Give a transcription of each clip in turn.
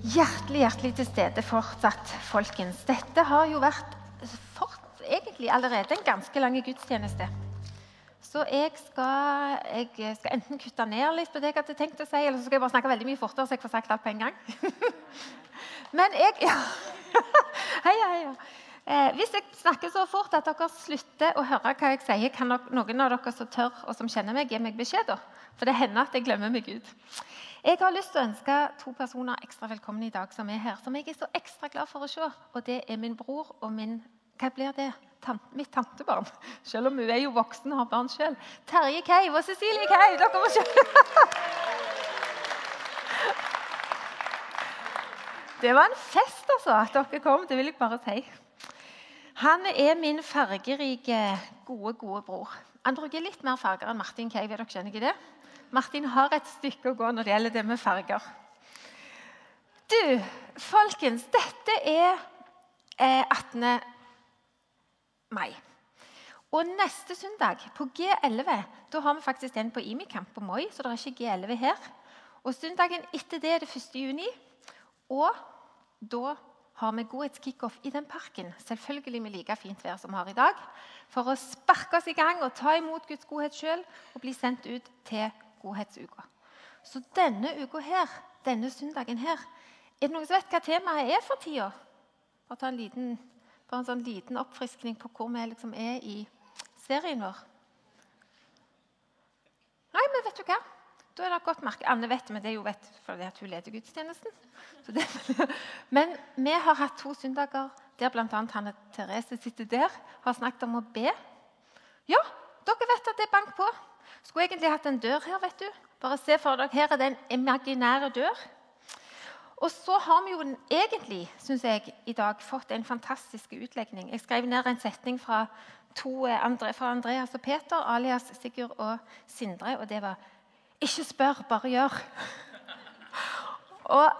Hjertelig, hjertelig til stede fortsatt, folkens. Dette har jo vært fort, egentlig allerede en ganske lang gudstjeneste. Så jeg skal, jeg skal, enten kutte ned litt på det jeg hadde tenkt å si, eller så skal jeg bare snakke veldig mye fortere, så jeg får sagt alt på en gang. Men jeg ja. Heia, heia. Eh, hvis jeg snakker så fort at dere slutter å høre hva jeg sier, kan noen av dere som tør og som kjenner meg, gi meg beskjed. da. For det hender at jeg glemmer meg ut. Jeg har lyst til å ønske to personer ekstra velkommen i dag som er her, som jeg er så ekstra glad for å se. Og det er min bror og min Hva blir det? Tant, mitt tantebarn. Selv om hun er jo voksen og har barn sjøl. Terje Keiv og Cecilie Keiv. Dere må se. Det var en fest, altså, at dere kom. Det vil jeg bare si. Han er min fargerike, gode, gode bror. Han bruker litt mer farger enn Martin Keiv. Dere skjønner ikke det? Martin har et stykke å gå når det gjelder det med farger. Du, folkens, dette er eh, 18. mai. Og neste søndag, på G11, da har vi faktisk den på Imikamp på Moi. så det er ikke G11 her. Og Søndagen etter det er det 1. juni. Og da har vi godhetskickoff i den parken. Selvfølgelig med like fint vær som vi har i dag. For å sparke oss i gang og ta imot Guds godhet sjøl og bli sendt ut til godhetsuka. Så denne uka her, denne søndagen her, er det noen som vet hva temaet er for tida? Bare ta en liten, bare en sånn liten oppfriskning på hvor vi liksom er i serien vår. Nei, men vet du hva? Da er det godt merke. Anne vet men det er jo vet fordi at hun leder gudstjenesten. Det, men vi har hatt to søndager der bl.a. Hanne Therese sitter der, har snakket om å be. Ja, dere vet at det er bank på. Skulle egentlig hatt en dør her. vet du. Bare se for dere, Her er det en imaginære dør. Og så har vi jo egentlig synes jeg, i dag fått en fantastisk utlegning. Jeg skrev ned en setning fra, to, eh, fra Andreas og Peter, alias Sigurd og Sindre, og det var 'Ikke spør, bare gjør'. og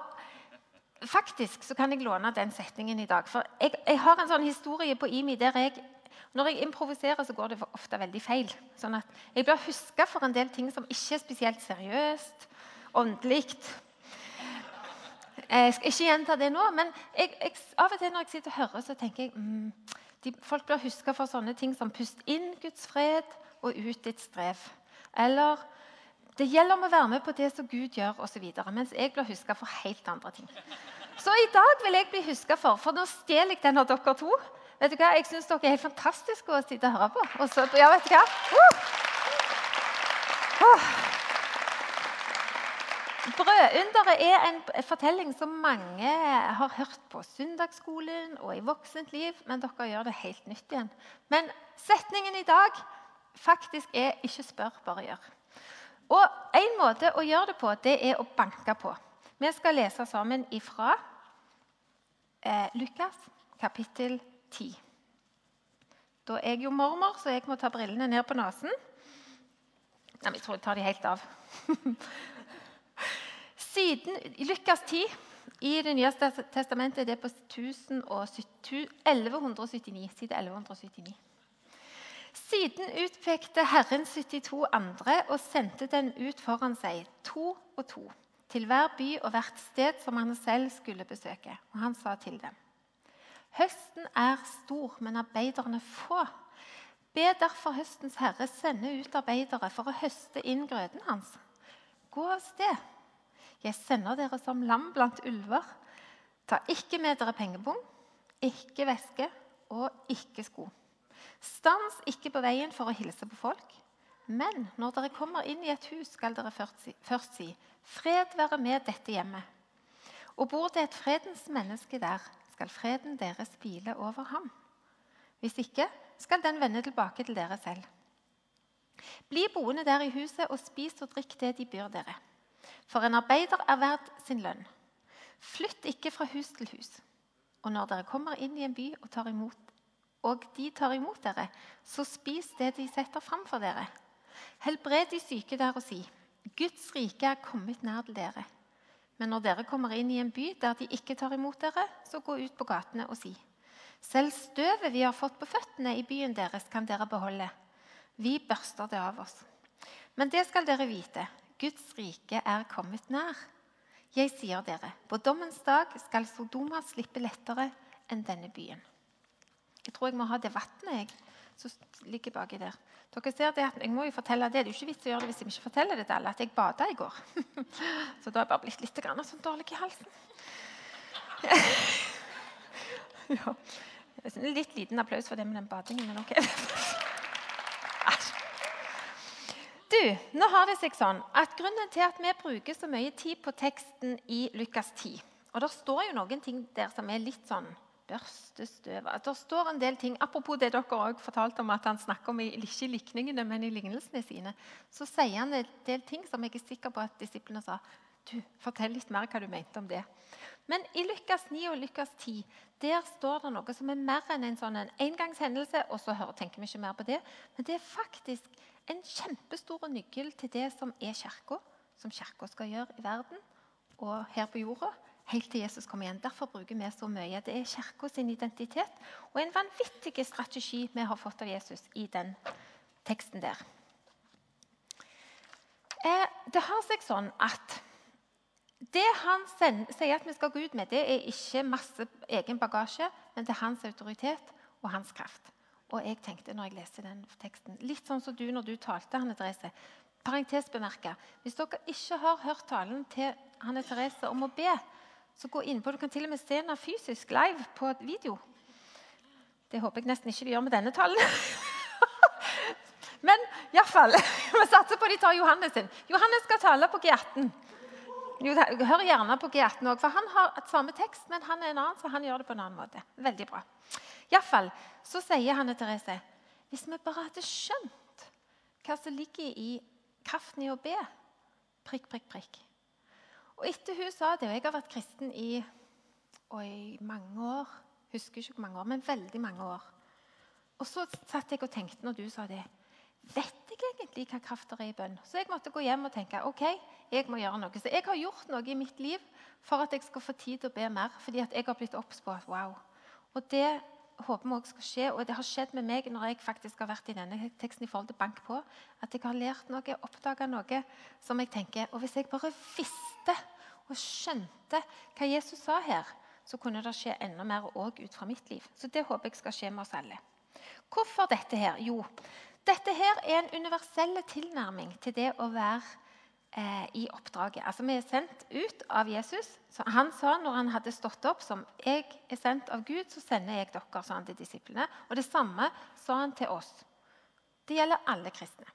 Faktisk så kan jeg låne den setningen i dag. For jeg, jeg har en sånn historie på IMI der jeg når jeg improviserer, så går det ofte veldig feil. Sånn at Jeg blir huska for en del ting som ikke er spesielt seriøst, åndelig. Jeg skal ikke gjenta det nå, men jeg, jeg, av og til når jeg sitter og hører, så tenker jeg mm, de, Folk blir huska for sånne ting som 'pust inn Guds fred og ut ditt strev'. Eller 'det gjelder om å være med på det som Gud gjør', osv. Mens jeg blir huska for helt andre ting. Så i dag vil jeg bli huska for, for nå stjeler jeg den av dere to. Vet du hva? Jeg syns dere er helt fantastiske å sitte og høre på. Og så, ja, vet du hva? Uh! Uh! Brødunderet er en fortelling som mange har hørt på søndagsskolen og i voksent liv, men dere gjør det helt nytt igjen. Men setningen i dag faktisk er 'ikke spør, bare gjør'. Og En måte å gjøre det på, det er å banke på. Vi skal lese sammen ifra eh, Lukas kapittel 10. Da er jeg jo mormor, så jeg må ta brillene ned på nesen. Nei, jeg tror jeg tar de helt av. Siden Lukas 10 i Det nye testamentet det er på 1179, side 1179. Siden utpekte Herren 72 andre og sendte den ut foran seg, to og to, til hver by og hvert sted som han selv skulle besøke. Og han sa til dem.: Høsten er stor, men arbeiderne få. Be derfor høstens herre sende ut arbeidere for å høste inn grøden hans. Gå av sted. Jeg sender dere som lam blant ulver. Ta ikke med dere pengebong, ikke veske og ikke sko. Stans ikke på veien for å hilse på folk. Men når dere kommer inn i et hus, skal dere først si, først si 'Fred være med dette hjemmet'. Og bor det et fredens menneske der, skal freden deres hvile over ham. Hvis ikke skal den vende tilbake til dere selv. Bli boende der i huset og spis og drikk det de byr dere. For en arbeider er verd sin lønn. Flytt ikke fra hus til hus. Og når dere kommer inn i en by og, tar imot, og de tar imot dere, så spis det de setter fram for dere. Helbred de syke der og si:" Guds rike er kommet nær til dere. Men når dere kommer inn i en by der de ikke tar imot dere, så gå ut på gatene og si:" Selv støvet vi har fått på føttene i byen deres, kan dere beholde. Vi børster det av oss. Men det skal dere vite. Guds rike er kommet nær. Jeg sier dere, på dommens dag skal Sodoma slippe lettere enn denne byen. Jeg tror jeg må ha det vannet som ligger baki der. Dere ser det at Jeg må jo fortelle det. Det er jo ikke vits å gjøre det hvis jeg ikke forteller det til alle. At jeg bada i går. Så da har jeg bare blitt litt sånn dårlig i halsen. ja. Litt liten applaus for det med den badingen, men ok. Du, nå har det seg sånn at Grunnen til at vi bruker så mye tid på teksten i Lukas 10 og Det står jo noen ting der som er litt sånn børste støv Det står en del ting, Apropos det dere også fortalte om at han snakker om ikke i likningene, men i lignelsene sine. Så sier han en del ting som jeg er sikker på at disiplene sa. Du, Fortell litt mer hva du mente om det. Men i Lukas 9 og Lukas 10 der står det noe som er mer enn en sånn en engangshendelse. og så tenker vi ikke mer på det, Men det er faktisk en kjempestor nøkkel til det som er kirka, som kirka skal gjøre i verden og her på jorda helt til Jesus kommer igjen. Derfor bruker vi så mye. Det er kirka sin identitet og en vanvittig strategi vi har fått av Jesus i den teksten der. Eh, det har seg sånn at det han sier at vi skal gå ut med, det er ikke masse egen bagasje, men det er hans autoritet og hans kraft. Og jeg tenkte når jeg leste den teksten, Litt sånn som du når du talte, Hanne Therese. Parentes bemerka. Hvis dere ikke har hørt talen til Hanne Therese om å be, så gå inn på, Du kan til og med se den fysisk live på video. Det håper jeg nesten ikke de gjør med denne talen. Men iallfall, vi satser på de tar Johannes sin. Johannes skal tale på G18. Hør gjerne på G18 òg, for han har samme tekst, men han er en annen, så han gjør det på en annen måte. Veldig bra. Iallfall så sier Hanne Therese hvis vi bare hadde skjønt hva som ligger i kraften i å be prikk, prikk, prikk og etter hun sa det, og jeg har vært kristen i, i mange år Husker ikke hvor mange år, men veldig mange år. Og så satt jeg og tenkte når du sa det Vet jeg egentlig hva kraft er i bønn? Så jeg måtte gå hjem og tenke ok, jeg må gjøre noe. Så jeg har gjort noe i mitt liv for at jeg skal få tid til å be mer. Fordi at jeg har blitt obs på at wow. Og det håper vi også skal skje. Og det har skjedd med meg når jeg faktisk har vært i denne teksten i forhold til bank på. At jeg har lært noe, oppdaga noe som jeg tenker Og hvis jeg bare visste og skjønte hva Jesus sa her, så kunne det skje enda mer òg ut fra mitt liv. Så det håper jeg skal skje med oss alle. Hvorfor dette her? Jo, dette her er en universell tilnærming til det å være eh, i oppdraget. Altså, Vi er sendt ut av Jesus. Så han sa når han hadde stått opp som 'Jeg er sendt av Gud, så sender jeg dere', sa han til disiplene. Og det samme sa han til oss. Det gjelder alle kristne.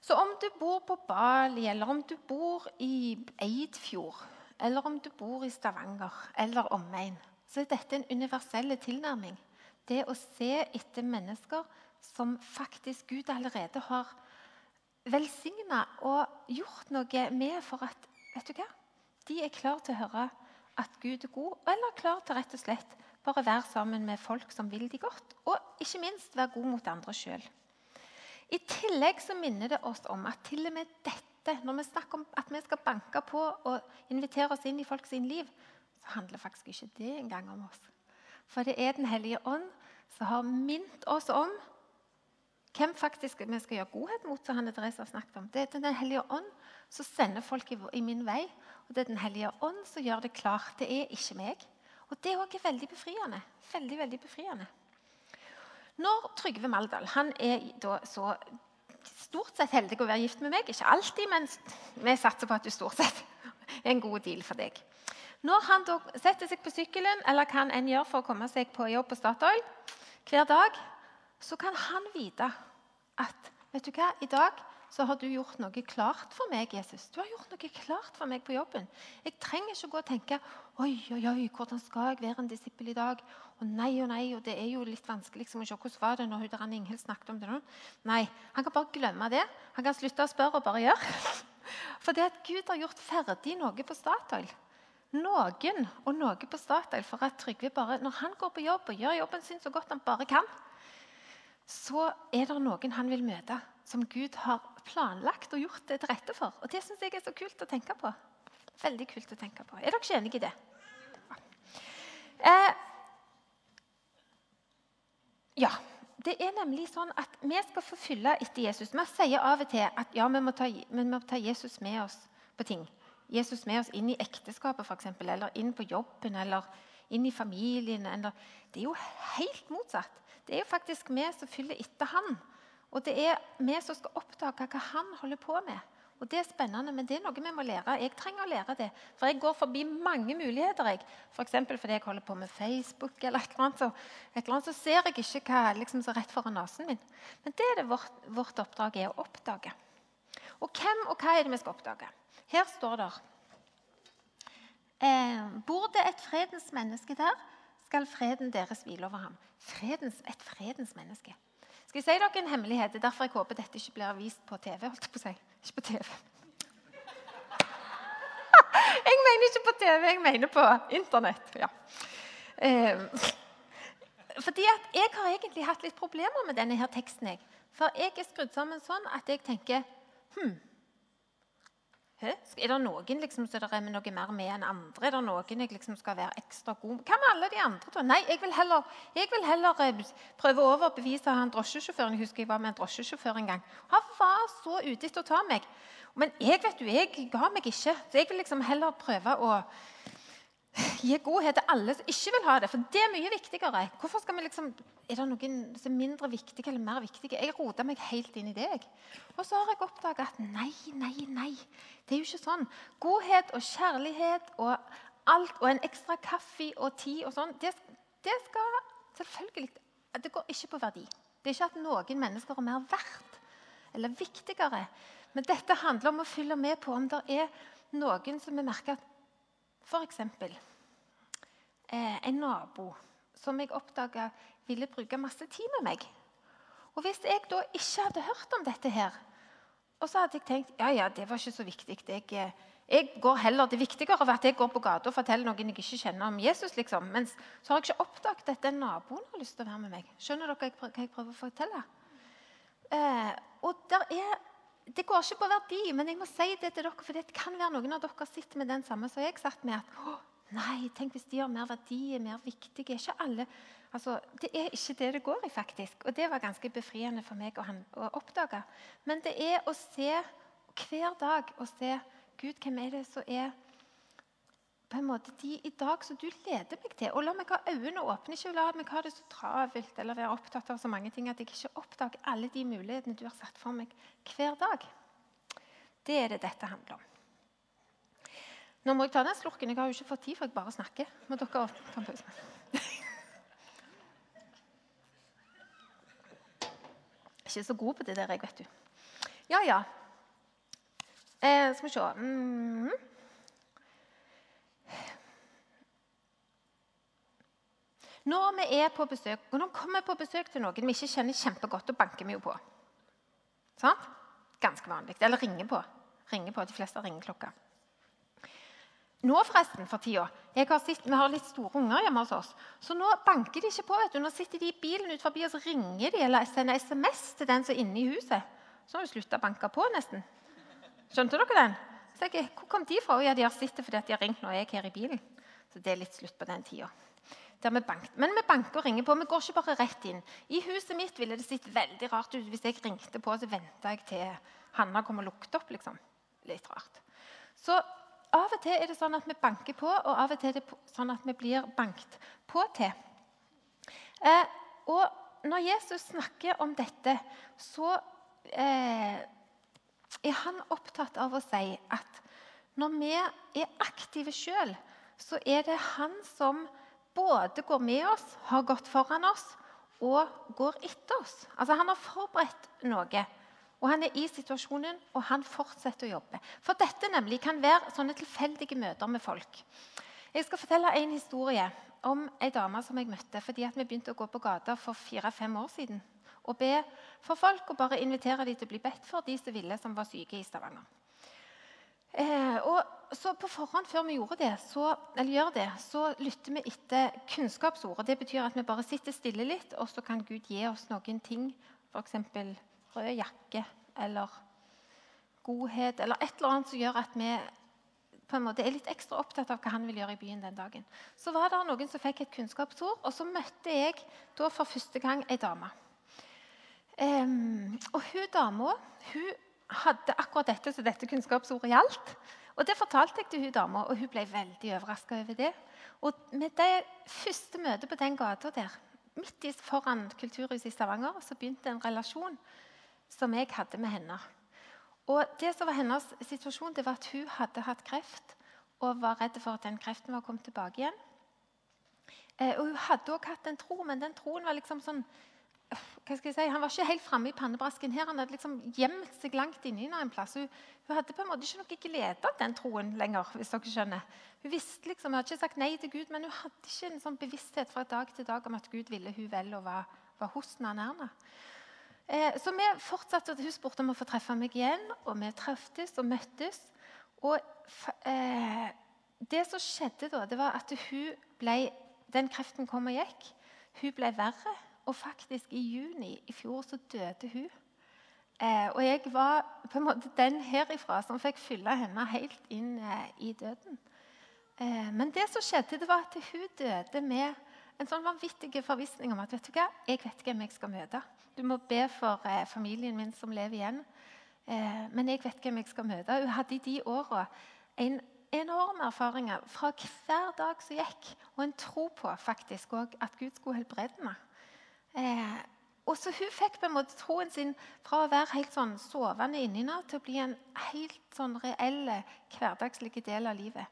Så om du bor på Bali, eller om du bor i Eidfjord, eller om du bor i Stavanger eller omegn, så er dette en universell tilnærming. Det å se etter mennesker som faktisk Gud allerede har velsigna og gjort noe med for at vet du hva? de er klar til å høre at Gud er god, eller klar til rett og slett bare være sammen med folk som vil de godt, og ikke minst være god mot andre sjøl. I tillegg så minner det oss om at til og med dette, når vi snakker om at vi skal banke på og invitere oss inn i folks liv, så handler faktisk ikke det engang om oss. For det er Den hellige ånd som har minnet oss om hvem faktisk vi skal gjøre godhet mot, som Hanne Therese har snakket om. Det er Den hellige ånd som sender folk i, i, min vei. Og det er Den hellige ånd som gjør det klart. Det er ikke meg. Og det òg er veldig befriende. Veldig, veldig befriende. Når Trygve Maldal han er da så stort sett heldig å være gift med meg Ikke alltid, men vi satser på at du stort sett er en god deal for deg. Når han setter seg på sykkelen eller hva han enn gjør for å komme seg på jobb på Statoil hver dag, så kan han vite at vet du hva, i dag så har du gjort noe klart for meg, Jesus. Du har gjort noe klart for meg på jobben. Jeg trenger ikke gå og tenke oi, oi, oi, hvordan skal jeg være en disippel i dag? Og nei og nei, og det er jo litt vanskelig liksom, se hvordan var det når hun der Inghild snakket om det. nå. Nei, Han kan bare glemme det. Han kan slutte å spørre og bare gjøre. For det at Gud har gjort ferdig noe på Statoil. Noen og noe på Statoil for at Trygve bare, når han går på jobb og gjør jobben sin så godt han bare kan, så er det noen han vil møte, som Gud har planlagt og gjort det til rette for. Og Det syns jeg er så kult å tenke på. Veldig kult å tenke på. Er dere ikke enige i det? Eh, ja. Det er nemlig sånn at Vi skal få fylle etter Jesus. Vi sier av og til at ja, vi må, ta, vi må ta Jesus med oss på ting. Jesus med oss inn i ekteskapet eksempel, eller inn på jobben eller inn i familien. Eller, det er jo helt motsatt. Det er jo faktisk vi som fyller etter han. Og det er vi som skal oppdage hva han holder på med. Og Det er spennende, men det er noe vi må lære. Jeg trenger å lære det. For jeg går forbi mange muligheter. jeg. F.eks. For fordi jeg holder på med Facebook, eller et eller annet, så, et eller annet, så ser jeg ikke hva liksom, så rett foran nesen min. Men det er det vårt, vårt oppdrag er å oppdage. Og hvem og hva er det vi skal oppdage? Her står det Bor det et fredens menneske der, skal freden deres hvile over ham. Fredens, et fredens menneske. Skal jeg si dere en hemmelighet? Det er derfor jeg håper dette ikke blir vist på TV. holdt jeg på å si. Ikke på TV. Jeg mener ikke på TV, jeg mener på Internett. ja. Eh, fordi at Jeg har egentlig hatt litt problemer med denne her teksten. Jeg. For jeg er skrudd sammen sånn at jeg tenker hm, er det noen liksom, det er noe mer med enn andre? Er det noen jeg liksom skal være ekstra god med? Hva med alle de andre? da? Nei, jeg vil heller, jeg vil heller eh, prøve å overbevise han drosjesjåføren. Jeg husker jeg var med en drosjesjåfør en gang. Han var så ute etter å ta meg. Men jeg vet du, jeg ga meg ikke. Så jeg vil liksom heller prøve å Gi godhet til alle som ikke vil ha det, for det er mye viktigere. Hvorfor skal vi liksom, Er det noen som er mindre viktige eller mer viktige? Jeg rota meg helt inn i deg. Og så har jeg oppdaga at nei, nei, nei. Det er jo ikke sånn. Godhet og kjærlighet og alt, og en ekstra kaffe og tid og sånn, det, det skal selvfølgelig Det går ikke på verdi. Det er ikke at noen mennesker er mer verdt eller viktigere. Men dette handler om å følge med på om det er noen som vi merker at F.eks. Eh, en nabo som jeg oppdaga ville bruke masse tid med meg. Og Hvis jeg da ikke hadde hørt om dette her, og så hadde jeg tenkt ja, ja, det var ikke så viktig jeg, eh, jeg går heller, Det viktigere var at jeg går på gata og forteller noen jeg ikke kjenner om Jesus. liksom. Men så har jeg ikke oppdaget at den naboen har lyst til å være med meg. Skjønner dere hva jeg prøver å fortelle? Eh, og der er det går ikke på verdi, men jeg må si det til dere, for det kan være noen av dere sitter med den samme som jeg satt med. at Nei, tenk hvis de har mer verdi, er mer viktige. Ikke alle. Altså, det er ikke det det går i, faktisk. Og det var ganske befriende for meg å, å oppdage. Men det er å se hver dag å se Gud, hvem er det som er på en måte de i dag som du leder meg til. Og la meg ha øynene åpne, ikke la meg ha det så travelt eller være opptatt av så mange ting at jeg ikke oppdager alle de mulighetene du har satt for meg hver dag. Det er det dette handler om. Nå må jeg ta den slurken. Jeg har jo ikke fått tid, for jeg bare snakker. Må dere ta en pause? ikke så god på det der, jeg, vet du. Ja, ja. Eh, skal vi se mm -hmm. Når vi er på besøk, og når vi kommer på besøk til noen vi ikke kjenner kjempegodt, og banker vi jo på. Sånn? Ganske vanlig. Eller ringer på. ringer på. De fleste ringer klokka. Nå forresten, for tida, har sitt, Vi har litt store unger hjemme hos oss. Så nå banker de ikke på. vet du. Nå sitter de i bilen ut forbi, og så ringer de eller sender SMS til den som er inne i huset. Så har vi slutta å banke på, nesten. Skjønte dere den? Så jeg, Hvor kom de fra? Ja, De har sett det fordi de har ringt når jeg er her i bilen. Så det er litt slutt på den tida. Vi Men vi banker og ringer på. Vi går ikke bare rett inn. I huset mitt ville det sett veldig rart ut hvis jeg ringte på så venta jeg til Hanna kom og lukte opp. liksom. Litt rart. Så av og til er det sånn at vi banker på, og av og til er det sånn at vi blir bankt på til. Eh, og når Jesus snakker om dette, så eh, er han opptatt av å si at når vi er aktive sjøl, så er det han som både går med oss, har gått foran oss og går etter oss. Altså Han har forberedt noe, og han er i situasjonen, og han fortsetter å jobbe. For dette nemlig kan være sånne tilfeldige møter med folk. Jeg skal fortelle en historie om ei dame som jeg møtte fordi vi begynte å gå på gata for fire-fem år siden og be for folk og bare invitere dem til å bli bedt for de som ville som var syke i Stavanger. Eh, og så På forhånd før vi gjorde det, så, eller gjør det, så lytter vi etter kunnskapsordet. Det betyr at vi bare sitter stille litt, og så kan Gud gi oss noen ting. F.eks. rød jakke eller godhet eller et eller annet som gjør at vi på en måte er litt ekstra opptatt av hva han vil gjøre i byen den dagen. Så var det noen som fikk et kunnskapsord, og så møtte jeg da for første gang ei dame. Um, og hun dama hun hadde akkurat dette som dette kunnskapsordet gjaldt. Og Det fortalte jeg til hun dama, og hun ble veldig overraska over det. Og med det første møtet på den gata der, midt foran Kulturhuset i Stavanger, så begynte en relasjon som jeg hadde med henne. Og det som var Hennes situasjon det var at hun hadde hatt kreft og var redd for at den kreften var kommet tilbake igjen. Eh, og Hun hadde også hatt en tro, men den troen var liksom sånn hva skal jeg si, Han var ikke helt framme i pannebrasken her. Han hadde liksom gjemt seg langt inni en plass. Hun, hun, hadde på en måte ikke noe glede av den troen lenger. hvis dere skjønner. Hun visste liksom, hun hadde ikke sagt nei til Gud, men hun hadde ikke en sånn bevissthet fra dag til dag om at Gud ville hun vel og var, var hos Erna. Eh, så vi fortsatte, Hun spurte om å få treffe meg igjen, og vi treftes og møttes. Og eh, det som skjedde da, det var at hun ble, den kreften kom og gikk. Hun ble verre. Og faktisk i juni i fjor så døde hun. Eh, og jeg var på en måte den herifra som fikk fylle henne helt inn eh, i døden. Eh, men det som skjedde, det var at hun døde med en sånn vanvittig forvissning om at vet du hva, jeg vet hvem jeg skal møte. Du må be for eh, familien min som lever igjen. Eh, men jeg vet hvem jeg skal møte. Hun hadde i de åra en enorme erfaringer fra hver dag som gikk, og en tro på faktisk også at Gud skulle helbrede henne. Eh, og så Hun fikk på en måte troen sin fra å være helt sånn sovende inni henne til å bli en helt sånn reell hverdagslig del av livet.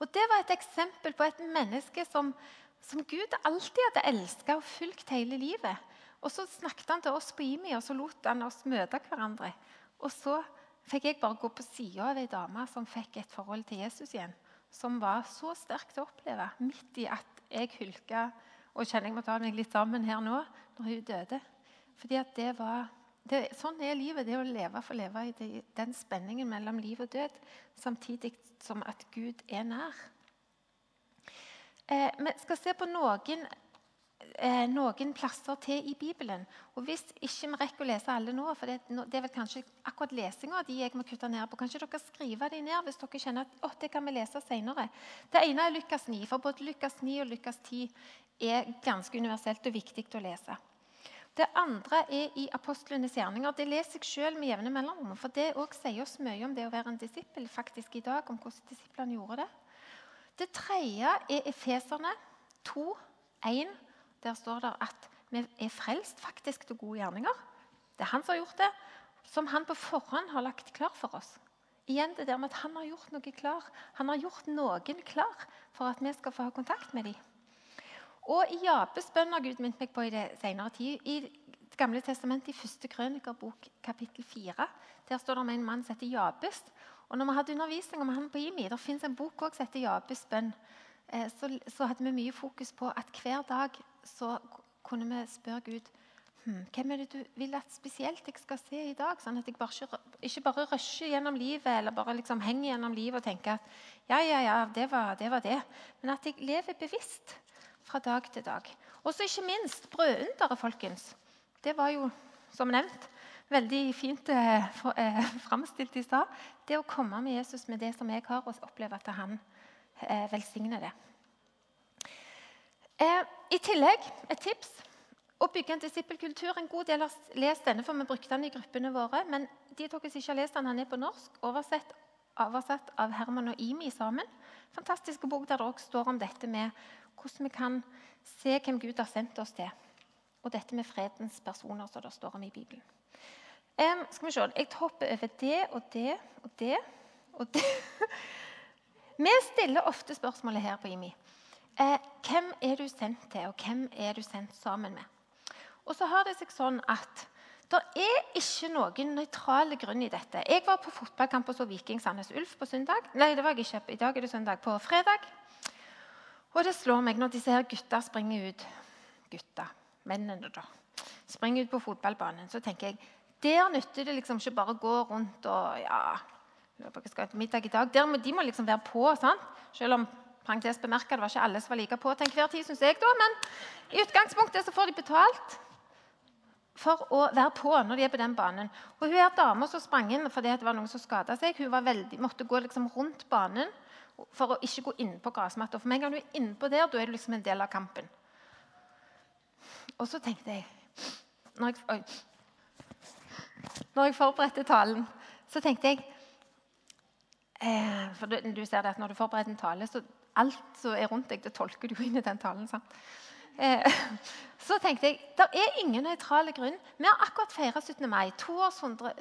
Og Det var et eksempel på et menneske som, som Gud alltid hadde elska og fulgt hele livet. Og Så snakket han til oss på IMI, og så lot han oss møte hverandre. Og så fikk jeg bare gå på sida av ei dame som fikk et forhold til Jesus igjen. Som var så sterkt å oppleve midt i at jeg hulka og jeg må ta meg litt sammen her nå når hun døde. Fordi at det var, det, Sånn er livet, det å leve for å leve i det, den spenningen mellom liv og død, samtidig som at Gud er nær. Eh, vi skal se på noen eh, noen plasser til i Bibelen. Og Hvis ikke vi rekker å lese alle nå, for det, det er vel kanskje akkurat lesinga de jeg må kutte ned på, kanskje dere skriver de ned hvis dere kjenner at å, det kan vi lese senere. Det ene er Lukas 9, for både Lukas 9 og Lukas 10 er ganske universelt og viktig å lese. Det andre er i apostlenes gjerninger. Det leser jeg selv med jevne mellomrom. For det også sier oss mye om det å være en disippel faktisk i dag, om hvordan disiplene gjorde det. Det tredje er Efeserne 2, 1 der står det at vi er frelst faktisk til gode gjerninger. Det er han som har gjort det, som han på forhånd har lagt klar for oss. Igjen det der med at Han har gjort noe klar. Han har gjort noen klar for at vi skal få ha kontakt med dem. Og i Jabes bønn har Gud minnet meg på i det senere tid. I Det gamle testamentet, i første krønikerbok, kapittel 4, der står det om en mann som heter Jabes. Og når vi hadde undervisning om han på IMI, det fins en bok også som heter Jabes bønn. Eh, så, så, hadde vi mye fokus på at hver dag så kunne vi spørre Gud hm, hvem er det du vil at spesielt jeg skal se i dag? Sånn at jeg bare ikke, ikke bare rusher gjennom livet eller bare liksom henger gjennom livet og tenker at ja, ja, ja, det var, det var det. Men at jeg lever bevisst fra dag til dag. Og så ikke minst brødunderet, folkens. Det var jo, som nevnt, veldig fint eh, eh, framstilt i stad. Det å komme med Jesus med det som jeg har, og oppleve at han eh, velsigner det. Eh, I tillegg et tips å bygge en disippelkultur. En god del har lest denne, for vi brukte den i gruppene våre. Men de dere som ikke har lest den, han er på norsk, oversett, oversett av Herman og Imi sammen. Fantastisk bok der det også står om dette med hvordan vi kan se hvem Gud har sendt oss til. Og dette med fredens personer, som det står om i Bibelen. Um, skal vi se, Jeg hopper over det og det og det og det. vi stiller ofte spørsmålet her på IMI. Eh, hvem er du sendt til, og hvem er du sendt sammen med? Og så har det seg sånn at det er ikke noen nøytrale grunn i dette. Jeg var på fotballkamp og så Viking Sandnes Ulf på søndag. Nei, det var jeg ikke. I dag er det søndag. På fredag. Og det slår meg når disse her gutta springer ut Gutta, mennene, da. Springer ut på fotballbanen. Så tenker jeg der nytter det liksom ikke bare å gå rundt og ja, jeg skal ha middag i dag. Der må, de må liksom være på. sant? Selv om parentes bemerka, det var ikke alle som var like på til enhver tid, synes jeg da, men i utgangspunktet så får de betalt for å være på når de er på den banen. Og hun er dama som sprang inn fordi det var noen som skada seg. Hun veldig, måtte gå liksom rundt banen for å ikke gå inn på gressmatta. For med en gang du er innpå der, da er du liksom en del av kampen. Og så tenkte jeg Når jeg, oi, når jeg forberedte talen, så tenkte jeg Eh, for du, du, ser det at Når du forbereder en tale, så alt som er rundt deg, det tolker du inn i den talen. sant? Eh, så tenkte jeg det er ingen nøytrale grunn. Vi har akkurat feira 17. mai, 200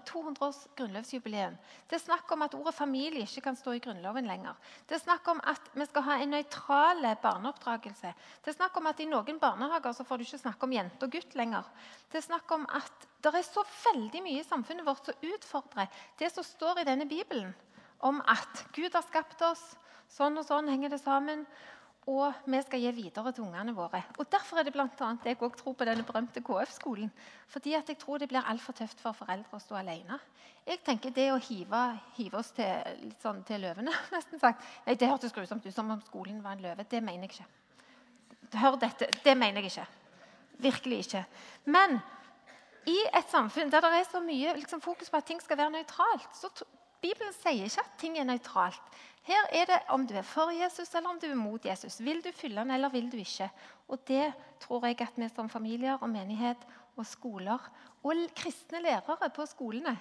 års grunnlovsjubileum. Det er snakk om at ordet familie ikke kan stå i Grunnloven lenger. Det er snakk om at vi skal ha en nøytral barneoppdragelse. Det er snakk om at I noen barnehager så får du ikke snakke om jente og gutt lenger. Det er snakk om at det er så veldig mye i samfunnet vårt som utfordrer det som står i denne Bibelen om at Gud har skapt oss, sånn og sånn henger det sammen og vi skal gi videre til ungene våre. Og Derfor er det blant annet jeg også tror på denne berømte KF-skolen. Fordi at jeg tror det blir altfor tøft for foreldre å stå alene. Jeg tenker Det å hive, hive oss til, sånn, til, løvene nesten sagt. Nei, Det hørtes grusomt ut, som om skolen var en løve. Det mener jeg ikke. Hør dette. Det mener jeg ikke. Virkelig ikke. Men i et samfunn der det er så mye liksom, fokus på at ting skal være nøytralt, så Bibelen sier ikke at ting er nøytralt. Her er det om du er for Jesus eller om du er mot Jesus. Vil du fylle han eller vil du ikke? Og Det tror jeg at vi som familier og menighet og skoler og kristne lærere på skolene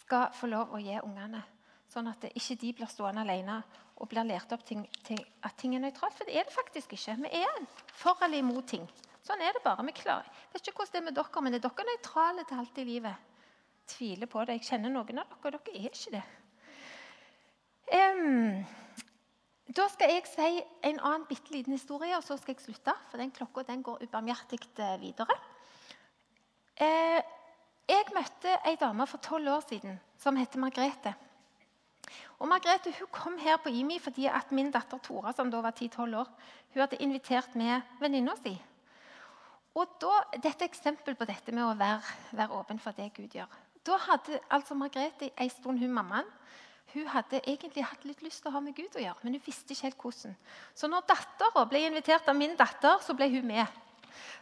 skal få lov å gi ungene. Sånn at ikke de blir stående alene og blir lært opp ting, ting, at ting er nøytralt. For det er det faktisk ikke. Vi er for eller imot ting. Sånn er det bare. Vi klarer. Jeg vet ikke hvordan det er med dere, men er dere nøytrale til alt i livet? Tviler på det. Jeg kjenner noen av dere, og dere er ikke det. Um, da skal jeg si en annen bitte liten historie, og så skal jeg slutte. For den klokka den går ubarmhjertig videre. Eh, jeg møtte ei dame for tolv år siden som heter Margrethe. Og Margrethe hun kom her på IMI fordi at min datter Tora som da var 10-12 år, hun hadde invitert med venninna si. Og da, Dette er eksempel på dette med å være, være åpen for det Gud gjør. Da hadde altså Margrethe en stund, hun mammaen, hun hadde egentlig hatt litt lyst til å ha med Gud å gjøre, men hun visste ikke helt hvordan. Så når dattera ble invitert av min datter, så ble hun med.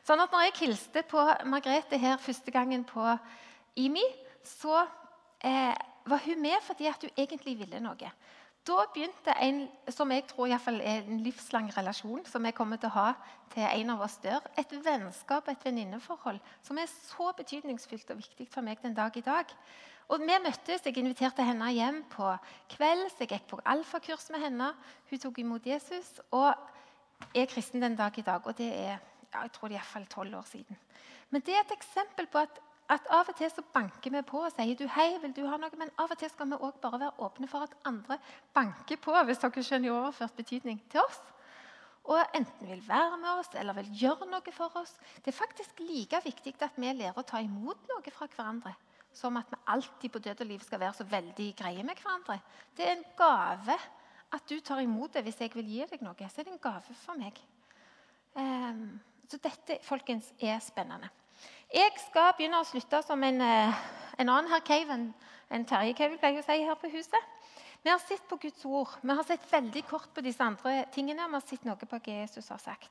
Sånn at når jeg hilste på Margrethe her første gangen på IMI, så eh, var hun med fordi at hun egentlig ville noe. Da begynte en som jeg tror er en livslang relasjon som jeg kommer til å ha til en av oss der. Et vennskap, et venninneforhold, som er så betydningsfullt og viktig for meg den dag i dag. Og vi møttes, Jeg inviterte henne hjem på kveld. Jeg gikk på alfakurs med henne. Hun tok imot Jesus og er kristen den dag i dag. Og det er ja, jeg tror det er iallfall tolv år siden. Men det er et eksempel på at at av og til så banker vi på og sier du, hei, vil du ha noe? Men av og til skal vi også bare være åpne for at andre banker på hvis dere skjønner overført betydning til oss. Og enten vil være med oss eller vil gjøre noe for oss. Det er faktisk like viktig at vi lærer å ta imot noe fra hverandre som at vi alltid på død og liv skal være så veldig greie med hverandre. Det er en gave at du tar imot det hvis jeg vil gi deg noe. Så er det en gave for meg. Um, så dette folkens, er spennende. Jeg skal begynne å slutte som en, eh, en annen herr Caven, en, Terje Caven pleier å si her på huset. Vi har sett på Guds ord. Vi har sett veldig kort på disse andre tingene. Vi har sett noe på hva Jesus har sagt.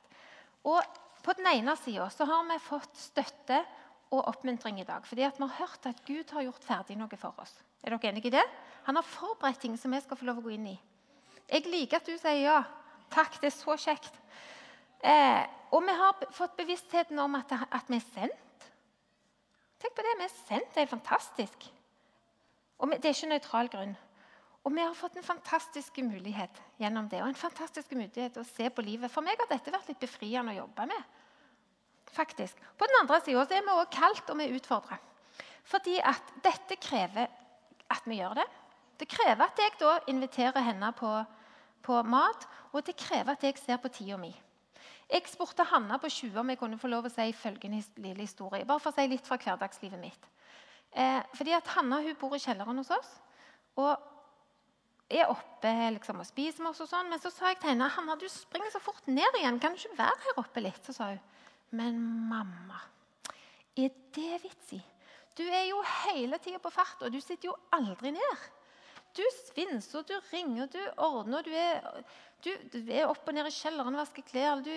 Og På den ene sida har vi fått støtte og oppmuntring i dag. Fordi vi har hørt at Gud har gjort ferdig noe for oss. Er dere enige i det? Han har forberedt ting som vi skal få lov å gå inn i. Jeg liker at du sier ja. Takk, det er så kjekt. Eh, og vi har fått bevisstheten om at, at vi er sendt. Tenk på det, Vi er sendt. Det er fantastisk. Og Det er ikke nøytral grunn. Og vi har fått en fantastisk mulighet gjennom det. Og en fantastisk mulighet å se på livet. For meg har dette vært litt befriende å jobbe med. faktisk. På den andre sida er vi også kalt og vi er utfordra. Fordi at dette krever at vi gjør det. Det krever at jeg da inviterer henne på, på mat, og det krever at jeg ser på tida mi. Jeg spurte Hanna på 20 om jeg kunne få lov å si følgende lille historie. Bare for å si litt fra hverdagslivet mitt. Eh, fordi at Hanna hun bor i kjelleren hos oss og er oppe liksom, og spiser med oss. og sånn. Men så sa jeg til henne Hanna, du springer så fort ned igjen. Kan du ikke være her oppe litt? Så sa hun men mamma, er det vits i? Du er jo hele tida på fart, og du sitter jo aldri ned. Du svinser, du ringer, du ordner. Du er, du, du er opp og ned i kjelleren og vasker klær. Du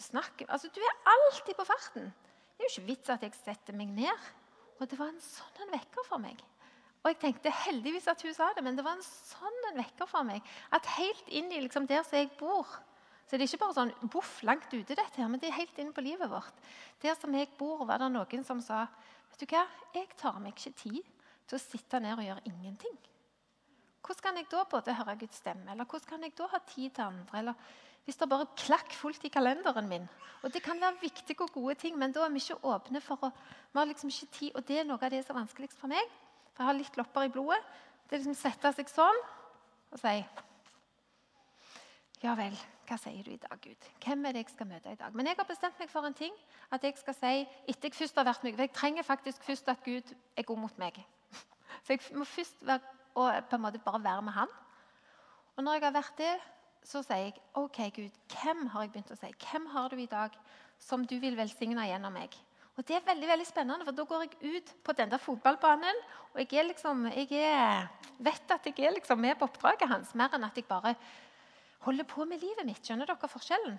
snakker altså, Du er alltid på farten. Det er jo ikke vits at jeg setter meg ned. Og det var en sånn en vekker for meg. Og jeg tenkte heldigvis at hun sa det, men det var en sånn en vekker for meg. At helt inn i liksom, der som jeg bor Så det er ikke bare sånn boff langt ute, dette her, men det er helt inn på livet vårt. Der som jeg bor, var det noen som sa vet du hva, jeg tar meg ikke tid til å sitte ned og gjøre ingenting. Hvordan kan jeg da både høre Guds stemme, eller hvordan kan jeg da ha tid til andre? eller hvis det bare klakk fullt i kalenderen min. Og Det kan være viktige og gode ting, men da er vi ikke åpne for å vi har liksom ikke tid, Og det er noe av det som er vanskeligst for meg. For jeg har litt lopper i blodet. Det er liksom sette seg sånn og si Ja vel, hva sier du i dag, Gud? Hvem er det jeg skal møte i dag? Men jeg har bestemt meg for en ting. At jeg skal si etter jeg først har vært meg, for Jeg trenger faktisk først at Gud er god mot meg. Så jeg må først være, og på en måte bare være med Han. Og når jeg har vært det, så sier jeg OK, Gud, hvem har jeg begynt å si? Hvem har du i dag som du vil velsigne gjennom meg? Og Det er veldig veldig spennende, for da går jeg ut på den der fotballbanen. Og jeg, er liksom, jeg er, vet at jeg er liksom med på oppdraget hans, mer enn at jeg bare holder på med livet mitt. Skjønner dere forskjellen?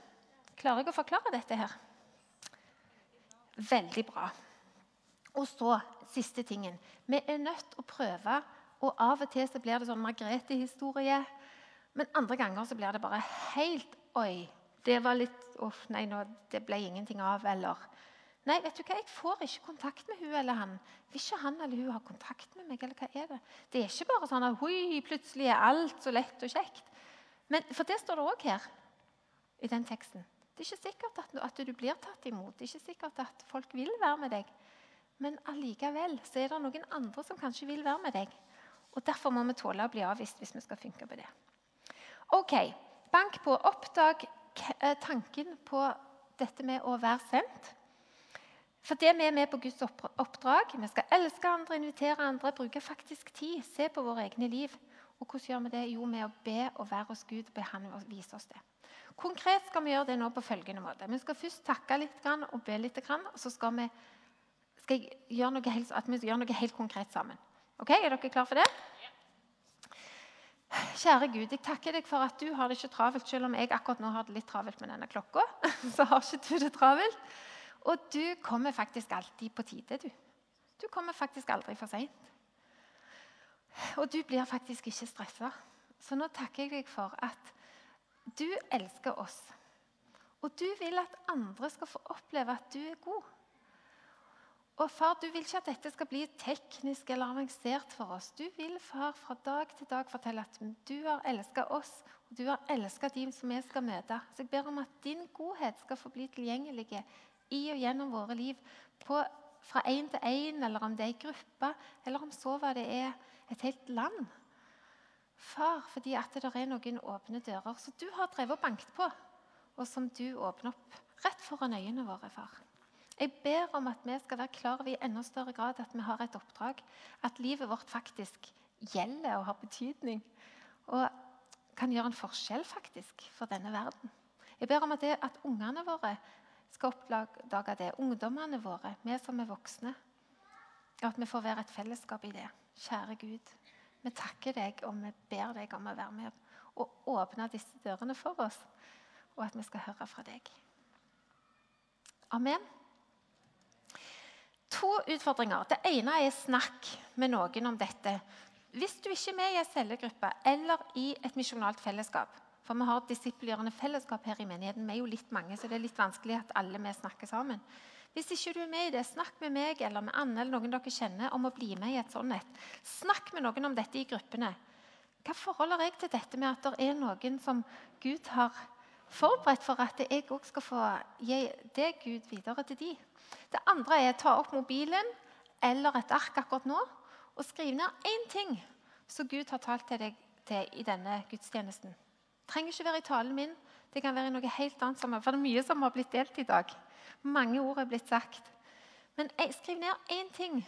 Klarer jeg å forklare dette her? Veldig bra. Og så siste tingen. Vi er nødt til å prøve, og av og til så blir det sånn Margrethe-historie. Men andre ganger så blir det bare helt Oi, det var litt Uff, nei, nå, det ble ingenting av. Eller Nei, vet du hva, jeg får ikke kontakt med hun eller han. Vil ikke han eller hun ha kontakt med meg? eller hva er Det Det er ikke bare sånn at hui, plutselig er alt så lett og kjekt. Men, for det står det òg her i den teksten. Det er ikke sikkert at, at, du blir tatt imot. Det er ikke sikkert at folk vil være med deg. Men allikevel så er det noen andre som kanskje vil være med deg. Og Derfor må vi tåle å bli avvist hvis vi skal funke på det. Ok, Bank på. Oppdag eh, tanken på dette med å være sendt. For det vi er med på Guds oppdrag. Vi skal elske andre, invitere andre, bruke faktisk tid. Se på våre egne liv. Og hvordan gjør vi det? Jo, med å be og være hos Gud be han vise oss det. Konkret skal vi gjøre det nå på følgende måte. Vi skal først takke litt og be litt. Og så skal vi, skal gjøre noe helt, at vi gjør noe helt konkret sammen. Ok, Er dere klare for det? Kjære Gud, jeg takker deg for at du har det ikke travelt, selv om jeg akkurat nå har det litt travelt med denne klokka. så har ikke du det travelt. Og du kommer faktisk alltid på tide, du. Du kommer faktisk aldri for seint. Og du blir faktisk ikke stressa. Så nå takker jeg deg for at du elsker oss. Og du vil at andre skal få oppleve at du er god. Og far, Du vil ikke at dette skal bli teknisk eller avansert for oss. Du vil far, fra dag til dag fortelle at du har elsket oss, og du har elsket de som vi skal møte. Så jeg ber om at din godhet skal få bli tilgjengelig i og gjennom våre liv. På, fra én til én, eller om det er ei gruppe, eller om så hva det er et helt land. Far, fordi at det er noen åpne dører som du har drevet og banket på, og som du åpner opp rett foran øynene våre, far. Jeg ber om at vi skal være klar over i enda større grad at vi har et oppdrag. At livet vårt faktisk gjelder og har betydning. Og kan gjøre en forskjell faktisk for denne verden. Jeg ber om at, det, at ungene våre skal oppdage det. Ungdommene våre, vi som er voksne. Og at vi får være et fellesskap i det. Kjære Gud, vi takker deg og vi ber deg om å være med og åpne disse dørene for oss. Og at vi skal høre fra deg. Amen to utfordringer. Det ene er snakk med noen om dette. Hvis du ikke er med i en cellegruppe eller i et misjonalt fellesskap For vi har disiplierende fellesskap her i menigheten. Vi er jo litt mange, så det er litt vanskelig at alle vi snakker sammen. Hvis ikke du er med i det, snakk med meg eller med Anne eller noen dere kjenner om å bli med i et sånt et. Snakk med noen om dette i gruppene. Hva forholder jeg til dette med at det er noen som Gud har forberedt for at jeg òg skal få gi det Gud videre til de? Det andre er å ta opp mobilen eller et ark akkurat nå og skrive ned én ting som Gud har talt til deg til i denne gudstjenesten. Det trenger ikke være i talen min. Det kan være noe helt annet. Som, for det er mye som har blitt delt i dag. Mange ord er blitt sagt. Men skriv ned én ting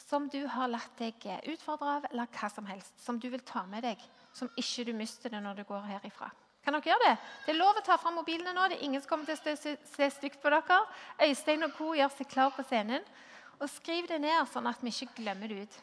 som du har latt deg utfordre av, eller hva som helst. Som du vil ta med deg, som ikke du mister det når du går herifra. Kan dere gjøre det? Det er lov å ta fram mobilene nå. Det er ingen som kommer til å se, stygt på dere. Øystein og co. gjør seg klar på scenen. Og Skriv det ned, sånn at vi ikke glemmer det ut.